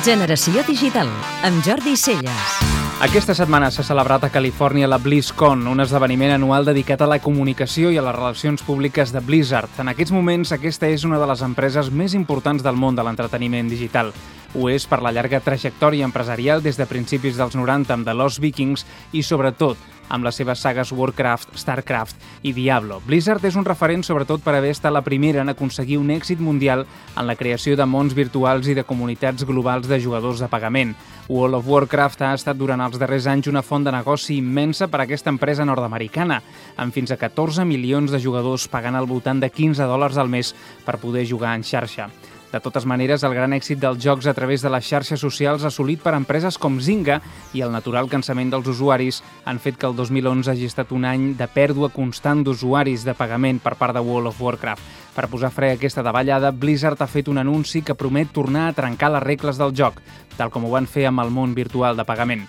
Generació Digital, amb Jordi Celles. Aquesta setmana s'ha celebrat a Califòrnia la BlizzCon, un esdeveniment anual dedicat a la comunicació i a les relacions públiques de Blizzard. En aquests moments, aquesta és una de les empreses més importants del món de l'entreteniment digital. Ho és per la llarga trajectòria empresarial des de principis dels 90 amb The Lost Vikings i, sobretot, amb les seves sagues Warcraft, Starcraft i Diablo. Blizzard és un referent sobretot per haver estat la primera en aconseguir un èxit mundial en la creació de mons virtuals i de comunitats globals de jugadors de pagament. World of Warcraft ha estat durant els darrers anys una font de negoci immensa per a aquesta empresa nord-americana, amb fins a 14 milions de jugadors pagant al voltant de 15 dòlars al mes per poder jugar en xarxa. De totes maneres, el gran èxit dels jocs a través de les xarxes socials assolit per empreses com Zynga i el natural cansament dels usuaris han fet que el 2011 hagi estat un any de pèrdua constant d'usuaris de pagament per part de World of Warcraft. Per posar fre a aquesta davallada, Blizzard ha fet un anunci que promet tornar a trencar les regles del joc, tal com ho van fer amb el món virtual de pagament.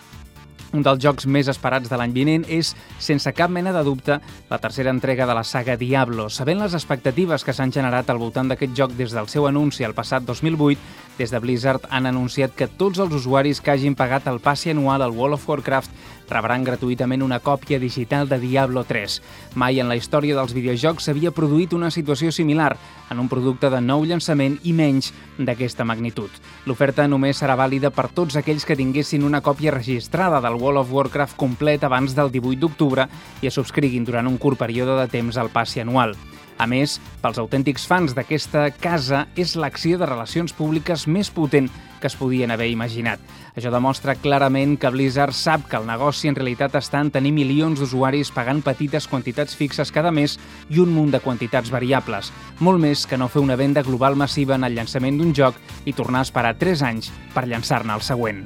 Un dels jocs més esperats de l'any vinent és, sense cap mena de dubte, la tercera entrega de la saga Diablo. Sabent les expectatives que s'han generat al voltant d'aquest joc des del seu anunci el passat 2008, des de Blizzard han anunciat que tots els usuaris que hagin pagat el passi anual al World of Warcraft rebran gratuïtament una còpia digital de Diablo 3. Mai en la història dels videojocs s'havia produït una situació similar en un producte de nou llançament i menys d'aquesta magnitud. L'oferta només serà vàlida per tots aquells que tinguessin una còpia registrada del World of Warcraft complet abans del 18 d'octubre i es subscriguin durant un curt període de temps al passi anual. A més, pels autèntics fans d'aquesta casa, és l'acció de relacions públiques més potent que es podien haver imaginat. Això demostra clarament que Blizzard sap que el negoci en realitat està en tenir milions d'usuaris pagant petites quantitats fixes cada mes i un munt de quantitats variables, molt més que no fer una venda global massiva en el llançament d'un joc i tornar a esperar 3 anys per llançar-ne el següent.